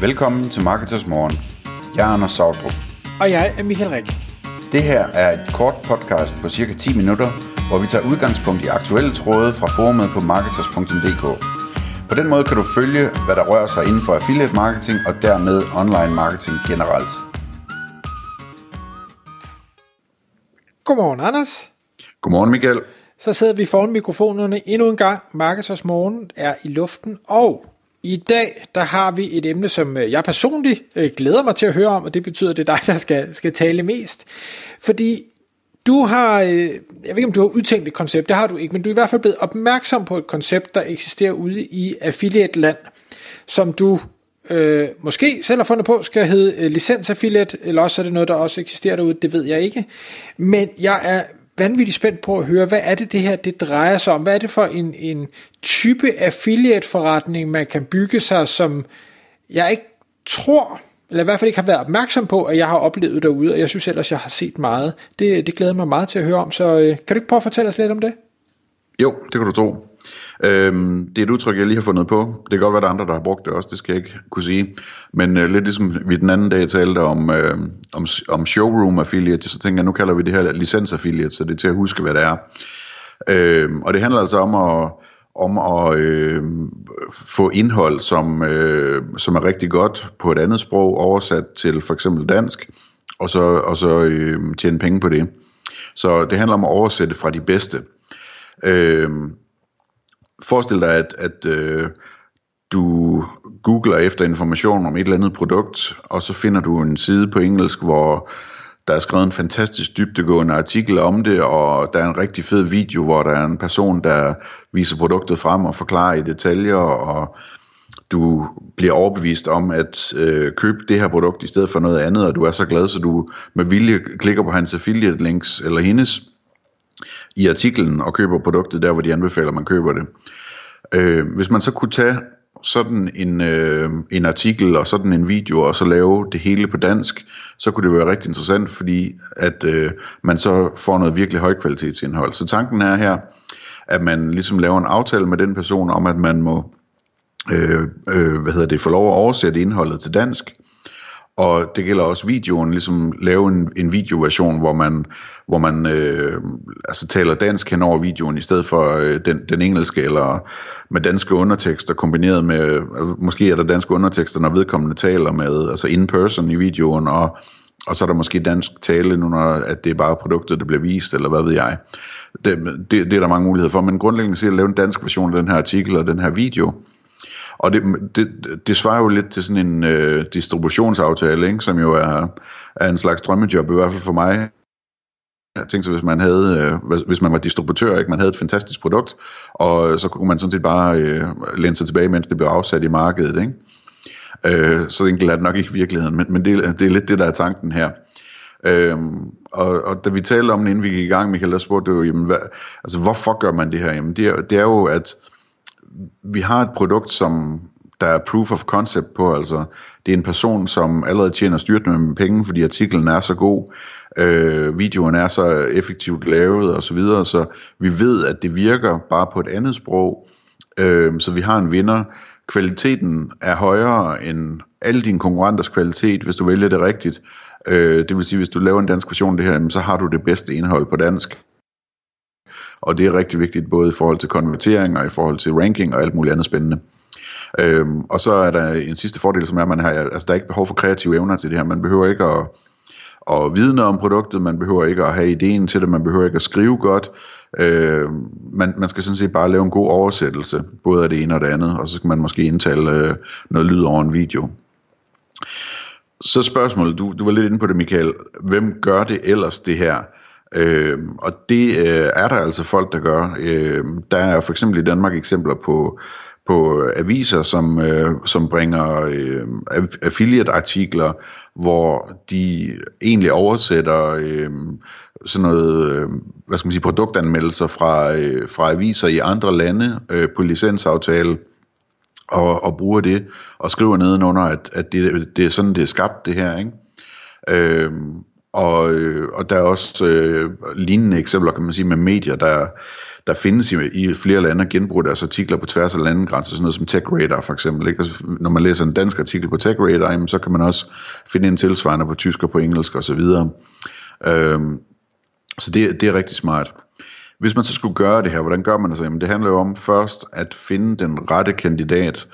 Velkommen til Marketers Morgen. Jeg er Anders Sautrup. Og jeg er Michael Rik. Det her er et kort podcast på cirka 10 minutter, hvor vi tager udgangspunkt i aktuelle tråde fra forumet på marketers.dk. På den måde kan du følge, hvad der rører sig inden for affiliate marketing og dermed online marketing generelt. Godmorgen, Anders. Godmorgen, Michael. Så sidder vi foran mikrofonerne endnu en gang. Marketers Morgen er i luften, og i dag, der har vi et emne, som øh, jeg personligt øh, glæder mig til at høre om, og det betyder, at det er dig, der skal, skal tale mest. Fordi du har, øh, jeg ved ikke om du har udtænkt et koncept, det har du ikke, men du er i hvert fald blevet opmærksom på et koncept, der eksisterer ude i affiliate-land, som du øh, måske selv har fundet på, skal hedde øh, eller også er det noget, der også eksisterer derude, det ved jeg ikke. Men jeg er vanvittigt spændt på at høre, hvad er det det her, det drejer sig om? Hvad er det for en, en type affiliate forretning, man kan bygge sig, som jeg ikke tror, eller i hvert fald ikke har været opmærksom på, at jeg har oplevet derude, og jeg synes ellers, jeg har set meget. Det, det glæder mig meget til at høre om, så øh, kan du ikke prøve at fortælle os lidt om det? Jo, det kan du tro. Øhm, det er et udtryk, jeg lige har fundet på. Det kan godt være, der er andre, der har brugt det også, det skal jeg ikke kunne sige. Men øh, lidt ligesom vi den anden dag talte om, øh, om, om showroom affiliate, så tænker jeg, nu kalder vi det her licens affiliate, så det er til at huske, hvad det er. Øhm, og det handler altså om at, om at øh, få indhold, som, øh, som er rigtig godt på et andet sprog, oversat til for eksempel dansk, og så, og så øh, tjene penge på det. Så det handler om at oversætte fra de bedste. Øh, forestil dig, at, at øh, du googler efter information om et eller andet produkt, og så finder du en side på engelsk, hvor der er skrevet en fantastisk dybdegående artikel om det, og der er en rigtig fed video, hvor der er en person, der viser produktet frem og forklarer i detaljer, og du bliver overbevist om at øh, købe det her produkt i stedet for noget andet, og du er så glad, så du med vilje klikker på hans affiliate links eller hendes, i artiklen og køber produktet der, hvor de anbefaler, at man køber det. Øh, hvis man så kunne tage sådan en, øh, en artikel og sådan en video, og så lave det hele på dansk, så kunne det være rigtig interessant, fordi at øh, man så får noget virkelig højkvalitetsindhold. Så tanken er her, at man ligesom laver en aftale med den person om, at man må øh, øh, hvad hedder det, få lov at oversætte indholdet til dansk, og det gælder også videoen, ligesom lave en, en videoversion, hvor man, hvor man øh, altså taler dansk hen over videoen, i stedet for øh, den, den engelske, eller med danske undertekster kombineret med, altså, måske er der danske undertekster, når vedkommende taler med, altså in person i videoen, og, og så er der måske dansk tale, nu når at det er bare produktet, der bliver vist, eller hvad ved jeg. Det, det, det er der mange muligheder for, men grundlæggende set at lave en dansk version af den her artikel og den her video, og det, det, det svarer jo lidt til sådan en øh, distributionsaftale, ikke? som jo er, er en slags drømmejob, i hvert fald for mig. Jeg tænkte så, hvis man havde, øh, hvis man var distributør, ikke? man havde et fantastisk produkt, og så kunne man sådan set bare øh, læne sig tilbage, mens det blev afsat i markedet. Ikke? Øh, så enkelt er det nok ikke i virkeligheden, men, men det, det er lidt det, der er tanken her. Øhm, og, og da vi talte om det, inden vi gik i gang, Michael, der spurgte du, jamen, hvad, altså, hvorfor gør man det her? Jamen, det er, det er jo, at vi har et produkt, som der er proof of concept på, altså det er en person, som allerede tjener styrt med penge, fordi artiklen er så god, øh, videoen er så effektivt lavet og så videre, så vi ved, at det virker bare på et andet sprog, øh, så vi har en vinder. Kvaliteten er højere end alle dine konkurrenters kvalitet, hvis du vælger det rigtigt. Øh, det vil sige, hvis du laver en dansk version af det her, så har du det bedste indhold på dansk. Og det er rigtig vigtigt, både i forhold til konvertering og i forhold til ranking og alt muligt andet spændende. Øhm, og så er der en sidste fordel, som er, at man har, altså, der er ikke behov for kreative evner til det her. Man behøver ikke at, at vide noget om produktet, man behøver ikke at have ideen til det, man behøver ikke at skrive godt. Øh, man, man skal sådan set bare lave en god oversættelse, både af det ene og det andet, og så skal man måske indtale øh, noget lyd over en video. Så spørgsmålet, du, du var lidt inde på det Michael, hvem gør det ellers det her? Øh, og det øh, er der altså folk, der gør. Øh, der er for eksempel i Danmark eksempler på, på aviser, som, øh, som bringer øh, affiliate-artikler, hvor de egentlig oversætter øh, sådan noget, øh, hvad skal man sige, produktanmeldelser fra, øh, fra aviser i andre lande øh, på licensaftale, og, og bruger det, og skriver nedenunder, at, at det, det er sådan, det er skabt, det her, ikke? Øh, og, øh, og der er også øh, lignende eksempler, kan man sige, med medier, der, der findes i, i flere lande og genbruger deres artikler på tværs af landegrænser, sådan noget som TechRadar for eksempel. Ikke? Altså, når man læser en dansk artikel på TechRadar, jamen, så kan man også finde en tilsvarende på tysk og på engelsk osv. Øhm, så det, det er rigtig smart. Hvis man så skulle gøre det her, hvordan gør man det så? Jamen, det handler jo om først at finde den rette kandidat.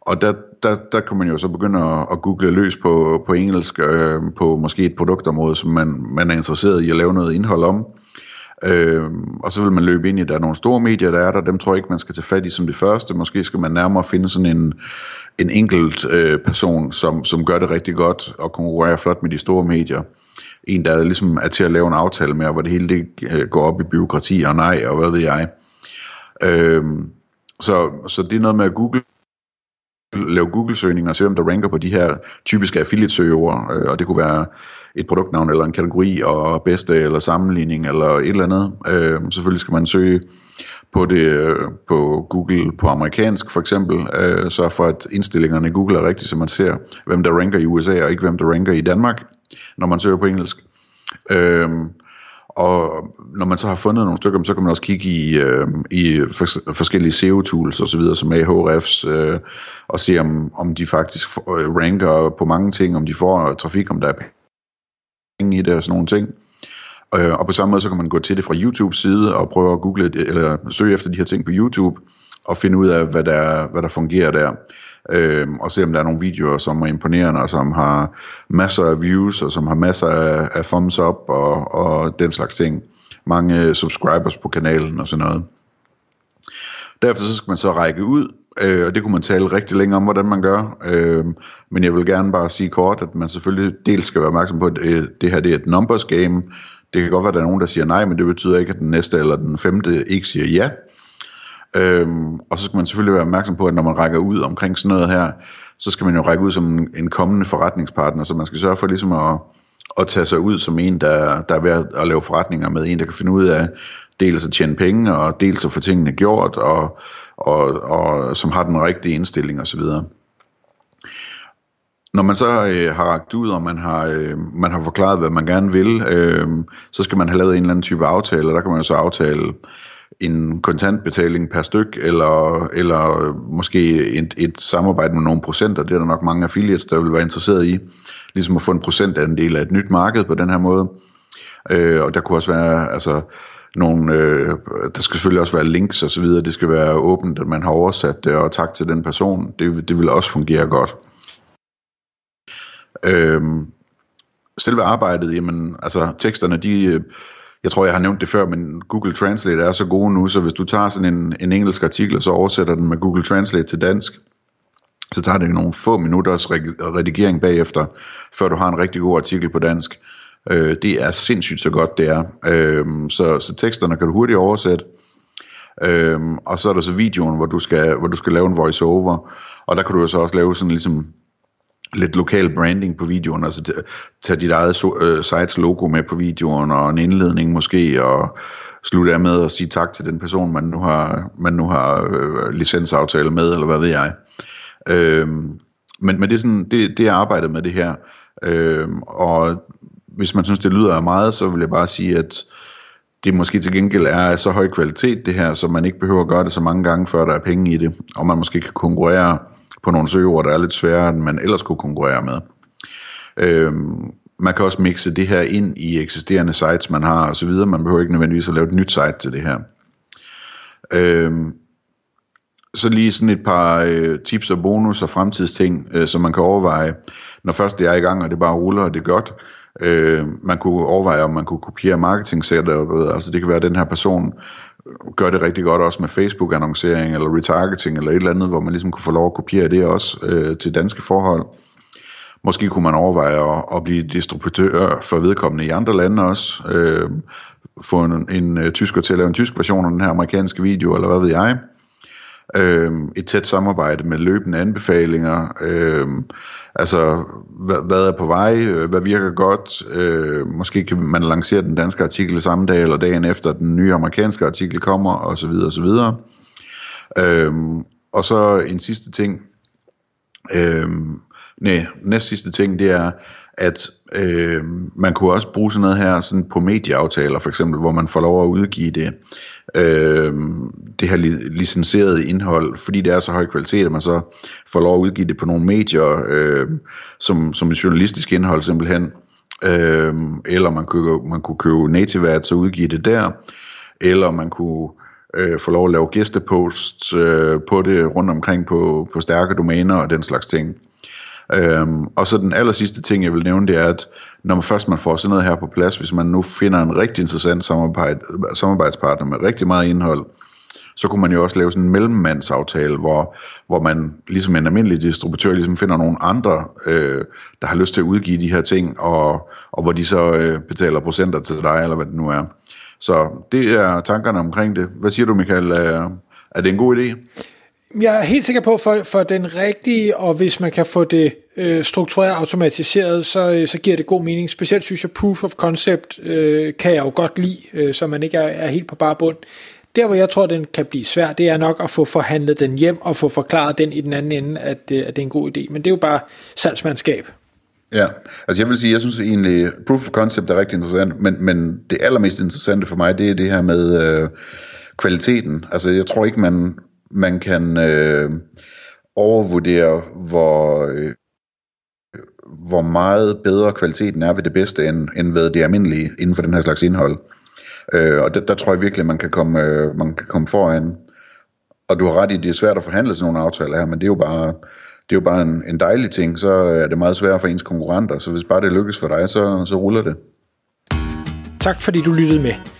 Og der, der, der kan man jo så begynde at, at google løs på, på engelsk, øh, på måske et produktområde, som man, man er interesseret i at lave noget indhold om. Øh, og så vil man løbe ind i, der er nogle store medier, der er der, dem tror jeg ikke, man skal tage fat i som det første. Måske skal man nærmere finde sådan en, en enkelt øh, person, som, som gør det rigtig godt og konkurrerer flot med de store medier. En, der ligesom er til at lave en aftale med, hvor det hele det, øh, går op i byråkrati og nej, og hvad ved jeg. Øh, så, så det er noget med at google lave Google-søgninger og se, om der ranker på de her typiske affiliate-søgeord, øh, og det kunne være et produktnavn eller en kategori og bedste eller sammenligning eller et eller andet. Øh, selvfølgelig skal man søge på det øh, på Google på amerikansk for eksempel, øh, så for at indstillingerne i Google er rigtige, så man ser, hvem der ranker i USA og ikke hvem der ranker i Danmark, når man søger på engelsk. Øh, og når man så har fundet nogle stykker, så kan man også kigge i, øh, i forskellige SEO-tools osv., som Ahrefs, øh, og se om, om de faktisk øh, ranker på mange ting, om de får trafik, om der er penge i det og sådan nogle ting. Øh, og på samme måde så kan man gå til det fra YouTube side og prøve at google det, eller søge efter de her ting på YouTube og finde ud af, hvad der, hvad der fungerer der. Øh, og se om der er nogle videoer, som er imponerende, og som har masser af views, og som har masser af, af thumbs up, og, og den slags ting. Mange øh, subscribers på kanalen og sådan noget. Derefter så skal man så række ud, øh, og det kunne man tale rigtig længe om, hvordan man gør. Øh, men jeg vil gerne bare sige kort, at man selvfølgelig dels skal være opmærksom på, at det, det her det er et numbers game. Det kan godt være, at der er nogen, der siger nej, men det betyder ikke, at den næste eller den femte ikke siger ja. Øhm, og så skal man selvfølgelig være opmærksom på, at når man rækker ud omkring sådan noget her, så skal man jo række ud som en, en kommende forretningspartner, så man skal sørge for ligesom at, at tage sig ud som en, der, der er ved at lave forretninger med en, der kan finde ud af dels at tjene penge, og dels at få tingene gjort, og, og, og som har den rigtige indstilling osv. Når man så øh, har ragt ud, og man har, øh, man har forklaret, hvad man gerne vil, øh, så skal man have lavet en eller anden type aftale, og der kan man jo så aftale en kontantbetaling per styk, eller, eller måske et, et samarbejde med nogle procenter. Det er der nok mange affiliates, der vil være interesseret i. Ligesom at få en procentandel af et nyt marked på den her måde. Øh, og der kunne også være altså, nogle, øh, der skal selvfølgelig også være links og så videre. Det skal være åbent, at man har oversat det, og tak til den person. Det, det vil også fungere godt. Øh, selve arbejdet, jamen, altså teksterne, de jeg tror, jeg har nævnt det før, men Google Translate er så gode nu, så hvis du tager sådan en, en engelsk artikel, og så oversætter den med Google Translate til dansk, så tager det nogle få minutters redigering bagefter, før du har en rigtig god artikel på dansk. Øh, det er sindssygt så godt, det er. Øh, så, så teksterne kan du hurtigt oversætte. Øh, og så er der så videoen, hvor du skal, hvor du skal lave en voice-over, og der kan du jo så også lave sådan ligesom lidt lokal branding på videoen, altså tage dit eget so, øh, sites logo med på videoen, og en indledning måske, og slutte af med at sige tak til den person, man nu har, man nu har øh, licensaftale med, eller hvad ved jeg. Øhm, men, men det er sådan, det, det er arbejdet med det her, øhm, og hvis man synes, det lyder meget, så vil jeg bare sige, at det måske til gengæld er af så høj kvalitet det her, så man ikke behøver at gøre det så mange gange, før der er penge i det, og man måske kan konkurrere på nogle søgeord, der er lidt sværere, end man ellers kunne konkurrere med. Øhm, man kan også mixe det her ind i eksisterende sites, man har osv. Man behøver ikke nødvendigvis at lave et nyt site til det her. Øhm, så lige sådan et par øh, tips og bonus og fremtidsting, øh, som man kan overveje, når først det er i gang, og det bare ruller, og det er godt. Øh, man kunne overveje, om man kunne kopiere marketing setup. Altså det kan være, at den her person gør det rigtig godt også med Facebook-annoncering eller retargeting eller et eller andet, hvor man ligesom kunne få lov at kopiere det også øh, til danske forhold. Måske kunne man overveje at, at blive distributør for vedkommende i andre lande også. Øh, få en, en, en tysker til at lave en tysk version af den her amerikanske video, eller hvad ved jeg. Øh, et tæt samarbejde med løbende anbefalinger. Øh, altså, hvad, hvad er på vej? Øh, hvad virker godt? Øh, måske kan man lancere den danske artikel samme dag eller dagen efter den nye amerikanske artikel kommer, og så videre, og så videre. Øh, og så en sidste ting. Øh, nej, næst sidste ting, det er, at øh, man kunne også bruge sådan noget her sådan på medieaftaler for eksempel, hvor man får lov at udgive det, øh, det her licenserede indhold, fordi det er så høj kvalitet, at man så får lov at udgive det på nogle medier, øh, som, som et journalistisk indhold simpelthen, øh, eller man kunne, man kunne købe native ads og udgive det der, eller man kunne øh, få lov at lave gæsteposts øh, på det rundt omkring på, på stærke domæner og den slags ting. Øhm, og så den aller sidste ting, jeg vil nævne, det er, at når man først man får sådan noget her på plads, hvis man nu finder en rigtig interessant samarbejde, samarbejdspartner med rigtig meget indhold, så kunne man jo også lave sådan en mellemmandsaftale, hvor, hvor man ligesom en almindelig distributør ligesom finder nogle andre, øh, der har lyst til at udgive de her ting, og, og hvor de så øh, betaler procenter til dig, eller hvad det nu er. Så det er tankerne omkring det. Hvad siger du, Michael? Er, er det en god idé? Jeg er helt sikker på, for, for den rigtige, og hvis man kan få det øh, struktureret automatiseret, så, øh, så giver det god mening. Specielt synes jeg, proof of concept øh, kan jeg jo godt lide, øh, så man ikke er, er helt på bare bund. Der, hvor jeg tror, den kan blive svær, det er nok at få forhandlet den hjem og få forklaret den i den anden ende, at, øh, at det er en god idé. Men det er jo bare salgsmandskab. Ja, altså jeg vil sige, jeg synes egentlig, proof of concept er rigtig interessant, men, men det allermest interessante for mig, det er det her med øh, kvaliteten. Altså jeg tror ikke, man, man kan øh, overvurdere, hvor, øh, hvor meget bedre kvaliteten er ved det bedste, end, end ved det almindelige inden for den her slags indhold. Øh, og der, der tror jeg virkelig, man kan komme, øh, man kan komme foran. Og du har ret i, det er svært at forhandle sådan nogle aftaler her, men det er jo bare, det er jo bare en, en dejlig ting. Så er det meget svært for ens konkurrenter, så hvis bare det lykkes for dig, så, så ruller det. Tak fordi du lyttede med.